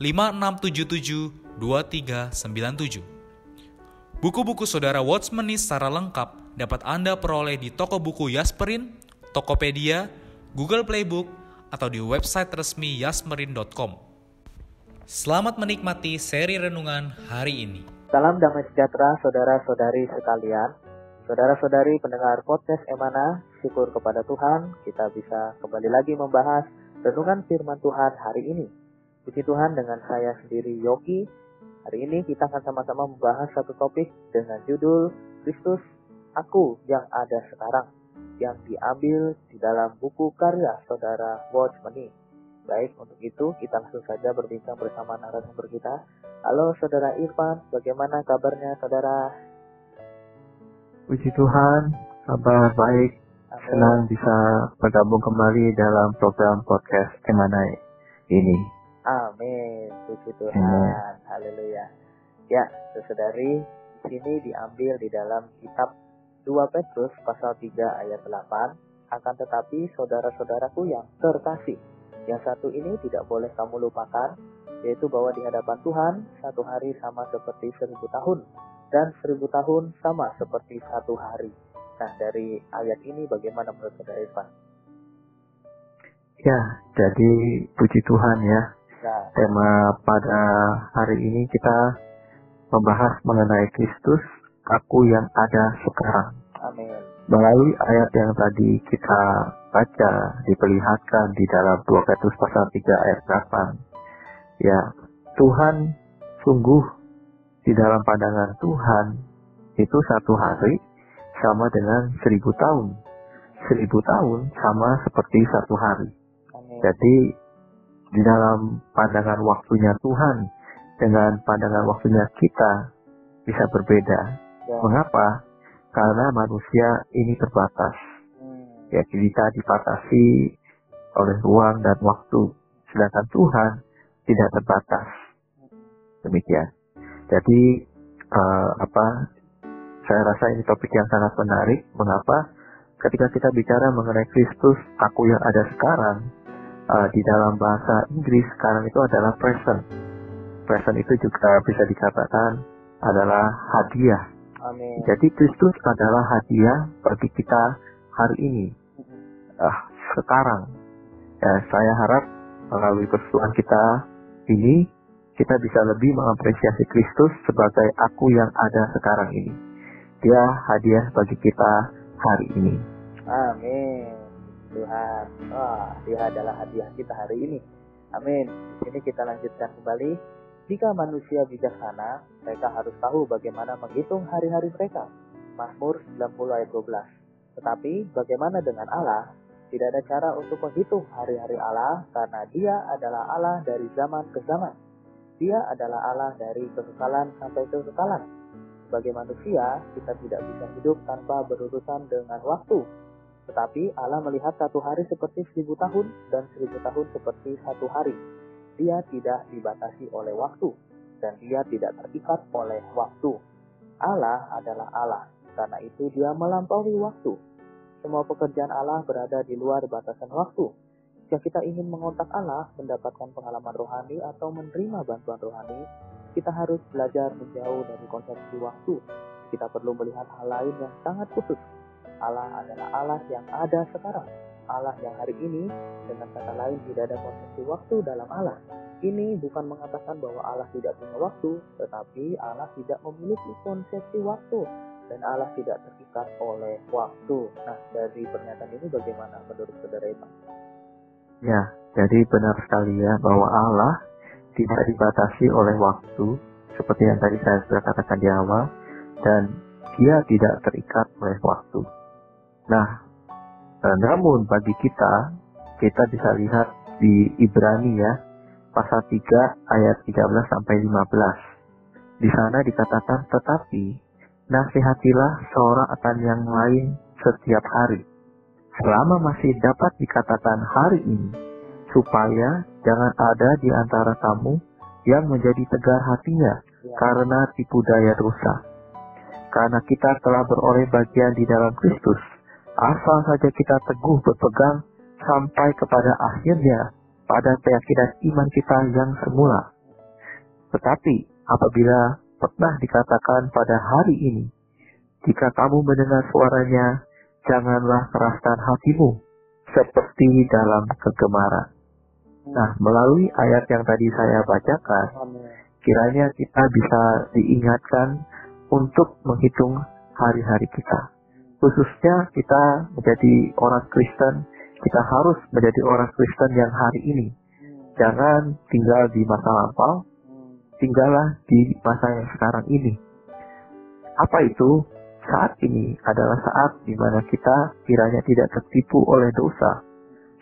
5677 2397. Buku-buku saudara Watchmeni secara lengkap dapat Anda peroleh di toko buku Yasmerin, Tokopedia, Google Playbook, atau di website resmi yasmerin.com. Selamat menikmati seri renungan hari ini. Salam damai sejahtera saudara-saudari sekalian. Saudara-saudari pendengar podcast Emana, syukur kepada Tuhan kita bisa kembali lagi membahas renungan firman Tuhan hari ini. Puji Tuhan dengan saya sendiri Yogi. Hari ini kita akan sama-sama membahas satu topik dengan judul Kristus Aku yang ada sekarang yang diambil di dalam buku karya saudara Watchmeni. Baik, untuk itu kita langsung saja berbincang bersama narasumber kita. Halo saudara Irfan, bagaimana kabarnya saudara? Puji Tuhan, kabar baik. Amin. Senang bisa bergabung kembali dalam program podcast Emanai ini. Amin. Puji Tuhan. Haleluya. Ya, saudari, di sini diambil di dalam kitab 2 Petrus pasal 3 ayat 8. Akan tetapi saudara-saudaraku yang terkasih, yang satu ini tidak boleh kamu lupakan, yaitu bahwa di hadapan Tuhan satu hari sama seperti seribu tahun, dan seribu tahun sama seperti satu hari. Nah, dari ayat ini bagaimana menurut saudara Irfan? Ya, jadi puji Tuhan ya. Tema pada hari ini kita membahas mengenai Kristus, aku yang ada sekarang. Amin. Melalui ayat yang tadi kita baca, diperlihatkan di dalam 2 Petrus pasal 3 ayat 8. Ya, Tuhan sungguh di dalam pandangan Tuhan itu satu hari sama dengan seribu tahun. Seribu tahun sama seperti satu hari. Amin. Jadi di dalam pandangan waktunya Tuhan dengan pandangan waktunya kita bisa berbeda. Ya. Mengapa? Karena manusia ini terbatas. Hmm. Ya, kita dibatasi oleh ruang dan waktu, sedangkan Tuhan tidak terbatas. Demikian. Jadi uh, apa? Saya rasa ini topik yang sangat menarik. Mengapa? Ketika kita bicara mengenai Kristus, aku yang ada sekarang, uh, di dalam bahasa Inggris sekarang itu adalah present. Present itu juga bisa dikatakan adalah hadiah. Amin. Jadi Kristus adalah hadiah bagi kita hari ini. Uh, sekarang. Ya, saya harap melalui persoalan kita ini kita bisa lebih mengapresiasi Kristus sebagai aku yang ada sekarang ini. Dia hadiah bagi kita hari ini. Amin. Tuhan. Wah, dia adalah hadiah kita hari ini. Amin. Ini kita lanjutkan kembali. Jika manusia bijaksana, mereka harus tahu bagaimana menghitung hari-hari mereka. Mazmur 90 ayat 12. Tetapi bagaimana dengan Allah? Tidak ada cara untuk menghitung hari-hari Allah karena dia adalah Allah dari zaman ke zaman. Dia adalah Allah dari kekekalan sampai kekekalan. Sebagai manusia, kita tidak bisa hidup tanpa berurusan dengan waktu tetapi Allah melihat satu hari seperti seribu tahun dan seribu tahun seperti satu hari. Dia tidak dibatasi oleh waktu dan dia tidak terikat oleh waktu. Allah adalah Allah, karena itu dia melampaui waktu. Semua pekerjaan Allah berada di luar batasan waktu. Jika kita ingin mengontak Allah, mendapatkan pengalaman rohani atau menerima bantuan rohani, kita harus belajar menjauh dari konsepsi waktu. Kita perlu melihat hal lain yang sangat khusus, Allah adalah Allah yang ada sekarang. Allah yang hari ini, dengan kata lain tidak ada konsepsi waktu dalam Allah. Ini bukan mengatakan bahwa Allah tidak punya waktu, tetapi Allah tidak memiliki konsepsi waktu dan Allah tidak terikat oleh waktu. Nah, dari pernyataan ini bagaimana menurut saudara itu? Ya, jadi benar sekali ya bahwa Allah tidak dibatasi oleh waktu, seperti yang tadi saya sudah katakan di awal, dan dia tidak terikat oleh waktu. Nah, eh, namun bagi kita, kita bisa lihat di Ibrani ya, pasal 3 ayat 13 sampai 15. Di sana dikatakan, tetapi nasihatilah seorang akan yang lain setiap hari. Selama masih dapat dikatakan hari ini, supaya jangan ada di antara kamu yang menjadi tegar hatinya ya. karena tipu daya dosa. Karena kita telah beroleh bagian di dalam Kristus, asal saja kita teguh berpegang sampai kepada akhirnya pada keyakinan iman kita yang semula. Tetapi apabila pernah dikatakan pada hari ini, jika kamu mendengar suaranya, janganlah keraskan hatimu seperti dalam kegemaran. Nah, melalui ayat yang tadi saya bacakan, kiranya kita bisa diingatkan untuk menghitung hari-hari kita. Khususnya kita menjadi orang Kristen, kita harus menjadi orang Kristen yang hari ini. Jangan tinggal di masa lampau, tinggallah di masa yang sekarang ini. Apa itu? Saat ini adalah saat di mana kita kiranya tidak tertipu oleh dosa,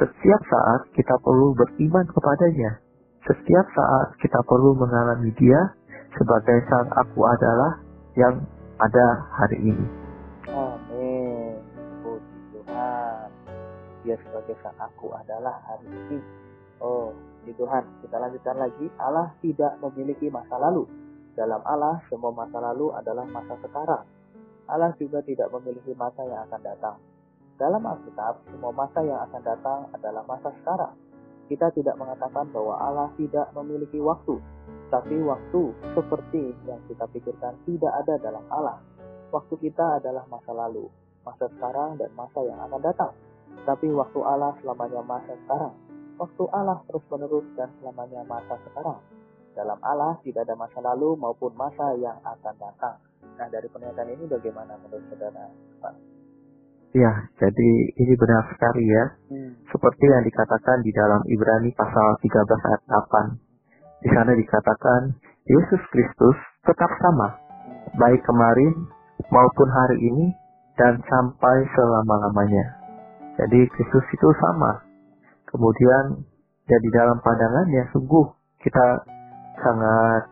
setiap saat kita perlu beriman kepadanya. Setiap saat kita perlu mengalami dia sebagai sang aku adalah yang ada hari ini. Dia sebagai sang aku adalah hari ini. Oh, di Tuhan. Kita lanjutkan lagi. Allah tidak memiliki masa lalu. Dalam Allah, semua masa lalu adalah masa sekarang. Allah juga tidak memiliki masa yang akan datang. Dalam Alkitab, semua masa yang akan datang adalah masa sekarang. Kita tidak mengatakan bahwa Allah tidak memiliki waktu, tapi waktu seperti yang kita pikirkan tidak ada dalam Allah. Waktu kita adalah masa lalu, masa sekarang, dan masa yang akan datang. Tapi waktu Allah selamanya masa sekarang. Waktu Allah terus-menerus dan selamanya masa sekarang. Dalam Allah tidak ada masa lalu maupun masa yang akan datang. Nah, dari pernyataan ini bagaimana menurut saudara? Pak? Ya, jadi ini benar sekali ya. Hmm. Seperti yang dikatakan di dalam Ibrani pasal 13 ayat 8. Di sana dikatakan, Yesus Kristus tetap sama, baik kemarin maupun hari ini dan sampai selama-lamanya. Jadi Kristus itu sama. Kemudian ya dalam pandangannya sungguh kita sangat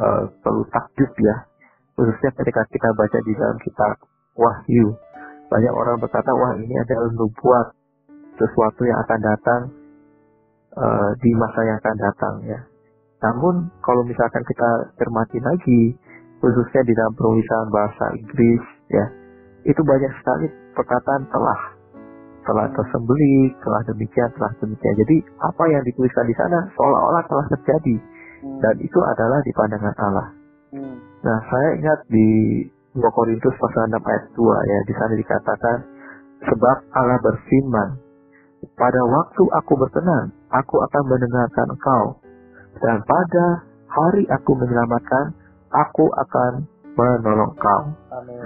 uh, perlu takjub ya. Khususnya ketika kita baca di dalam kitab Wahyu banyak orang berkata, wah ini adalah nubuat sesuatu yang akan datang uh, di masa yang akan datang ya. Namun kalau misalkan kita cermati lagi, khususnya di dalam penulisan bahasa Inggris ya, itu banyak sekali perkataan telah telah tersembeli, telah demikian, telah demikian. Jadi apa yang dituliskan di sana seolah-olah telah terjadi dan itu adalah di pandangan Allah. Hmm. Nah, saya ingat di 2 Korintus pasal 6 ayat 2 ya di sana dikatakan sebab Allah berfirman pada waktu aku berkenan aku akan mendengarkan engkau dan pada hari aku menyelamatkan aku akan menolong kau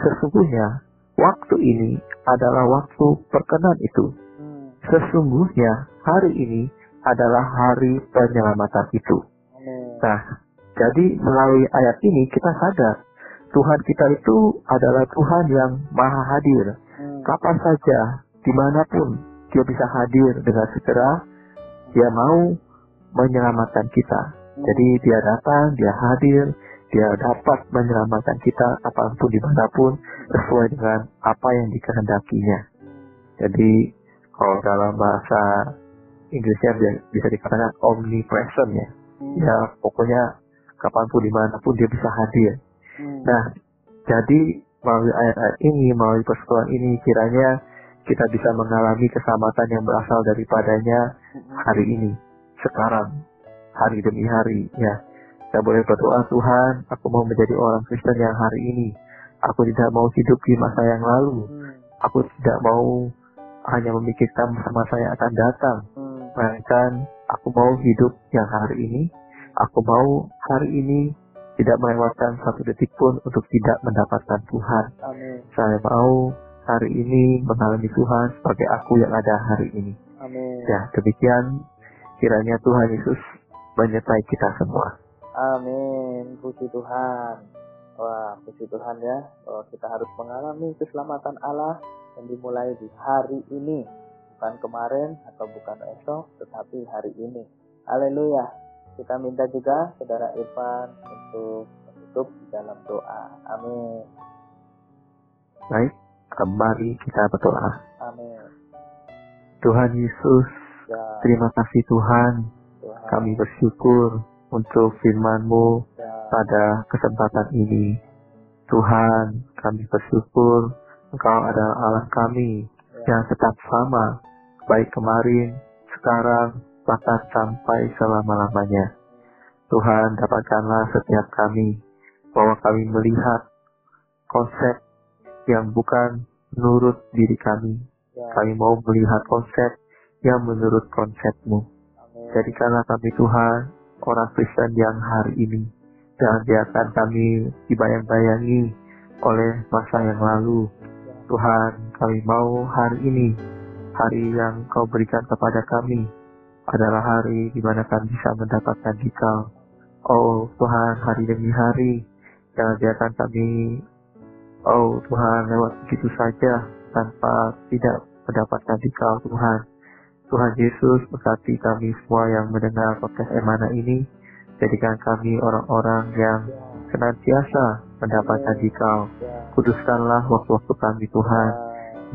sesungguhnya waktu ini adalah waktu perkenan itu hmm. sesungguhnya hari ini adalah hari penyelamatan itu nah jadi melalui ayat ini kita sadar Tuhan kita itu adalah Tuhan yang maha hadir. Hmm. Kapan saja, di mana pun, dia bisa hadir dengan segera. Dia mau menyelamatkan kita. Hmm. Jadi dia datang, dia hadir, dia dapat menyelamatkan kita kapan pun, di mana pun, sesuai dengan apa yang dikehendakinya. Jadi kalau dalam bahasa Inggrisnya bisa dikatakan omnipresent ya. Hmm. Ya pokoknya kapan pun, di mana pun dia bisa hadir Hmm. Nah, jadi melalui ayat-ayat ini, melalui persekutuan ini, kiranya kita bisa mengalami keselamatan yang berasal daripadanya hari ini, sekarang, hari demi hari. Ya, kita boleh berdoa Tuhan, aku mau menjadi orang Kristen yang hari ini. Aku tidak mau hidup di masa yang lalu. Aku tidak mau hanya memikirkan masa-masa yang akan datang. Melainkan aku mau hidup yang hari ini. Aku mau hari ini tidak melewatkan satu detik pun untuk tidak mendapatkan Tuhan. Amin. Saya mau hari ini mengalami Tuhan sebagai aku yang ada hari ini. Amin. Ya, demikian kiranya Tuhan Yesus menyertai kita semua. Amin. Puji Tuhan. Wah, puji Tuhan ya, bahwa kita harus mengalami keselamatan Allah yang dimulai di hari ini. Bukan kemarin atau bukan esok, tetapi hari ini. Haleluya. Kita minta juga saudara Irfan untuk menutup dalam doa. Amin. Baik, kembali kita berdoa. Amin. Tuhan Yesus, ya. terima kasih Tuhan. Tuhan. Kami bersyukur untuk firman-Mu ya. pada kesempatan ini. Tuhan, kami bersyukur Engkau adalah Allah kami ya. yang tetap sama, baik kemarin, sekarang, bahkan sampai selama-lamanya. Tuhan, dapatkanlah setiap kami bahwa kami melihat konsep yang bukan menurut diri kami. Ya. Kami mau melihat konsep yang menurut konsepmu. Jadikanlah kami Tuhan orang Kristen yang hari ini. Jangan biarkan kami dibayang-bayangi oleh masa yang lalu. Tuhan, kami mau hari ini, hari yang kau berikan kepada kami, adalah hari di mana kami bisa mendapatkan dikau. Oh Tuhan, hari demi hari, jangan biarkan kami, oh Tuhan, lewat begitu saja, tanpa tidak mendapatkan dikau Tuhan. Tuhan Yesus berkati kami semua yang mendengar podcast Emana ini. Jadikan kami orang-orang yang senantiasa mendapatkan dikau. Kuduskanlah waktu-waktu kami Tuhan.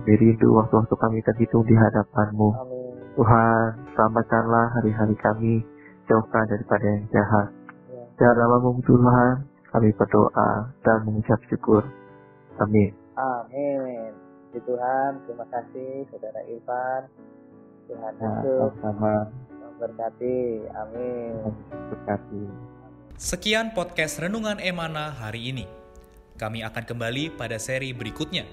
Beri waktu-waktu kami terhitung di hadapanmu. Tuhan, selamatkanlah hari-hari kami. Jauhkan daripada yang jahat. Dalam namamu Tuhan, kami berdoa dan mengucap syukur. Amin. Amin. Tuhan, terima kasih Saudara Irfan Tuhan ya, Yesus sama memberkati. Amin. Berkati. Sekian podcast Renungan Emana hari ini. Kami akan kembali pada seri berikutnya.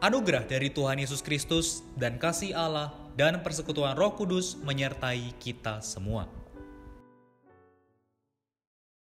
Anugerah dari Tuhan Yesus Kristus dan kasih Allah dan persekutuan Roh Kudus menyertai kita semua.